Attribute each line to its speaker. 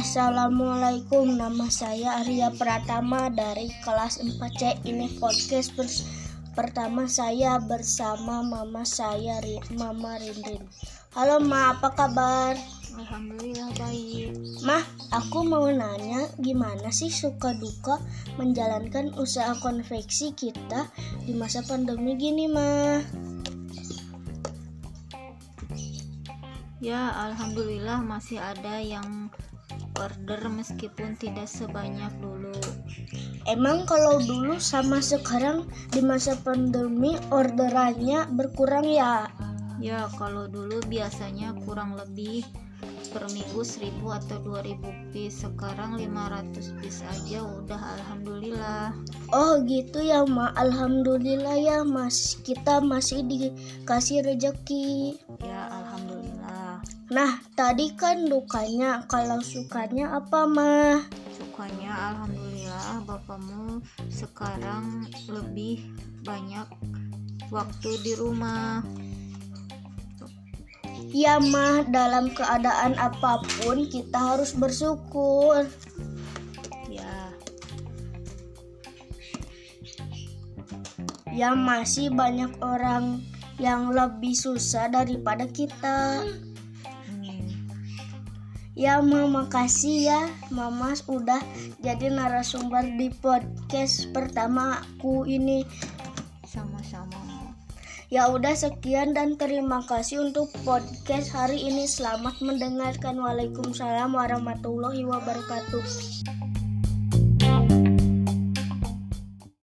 Speaker 1: Assalamualaikum, nama saya Arya Pratama dari kelas 4C. Ini podcast pers- pertama saya bersama mama saya, Mama Rindrin. Halo Ma, apa kabar?
Speaker 2: Alhamdulillah baik.
Speaker 1: Mah, aku mau nanya gimana sih suka duka menjalankan usaha konveksi kita di masa pandemi gini, Mah?
Speaker 2: Ya, alhamdulillah masih ada yang order meskipun tidak sebanyak dulu.
Speaker 1: Emang kalau dulu sama sekarang di masa pandemi orderannya berkurang ya?
Speaker 2: Ya, kalau dulu biasanya kurang lebih per minggu 1000 atau 2000 piece, sekarang 500 piece aja udah alhamdulillah.
Speaker 1: Oh gitu ya Ma, Alhamdulillah ya Mas, kita masih dikasih rejeki.
Speaker 2: Ya.
Speaker 1: Nah tadi kan dukanya, kalau sukanya apa mah?
Speaker 2: Sukanya alhamdulillah bapakmu sekarang lebih banyak waktu di rumah.
Speaker 1: Ya mah, dalam keadaan apa pun kita harus bersyukur.
Speaker 2: Ya,
Speaker 1: Ya masih banyak orang yang lebih susah daripada kita. Ya mama makasih ya Mama udah jadi narasumber di podcast pertama aku ini.
Speaker 2: sama-sama.
Speaker 1: Ya udah sekian dan terima kasih untuk podcast hari ini. Selamat mendengarkan. Waalaikumsalam warahmatullahi wabarakatuh.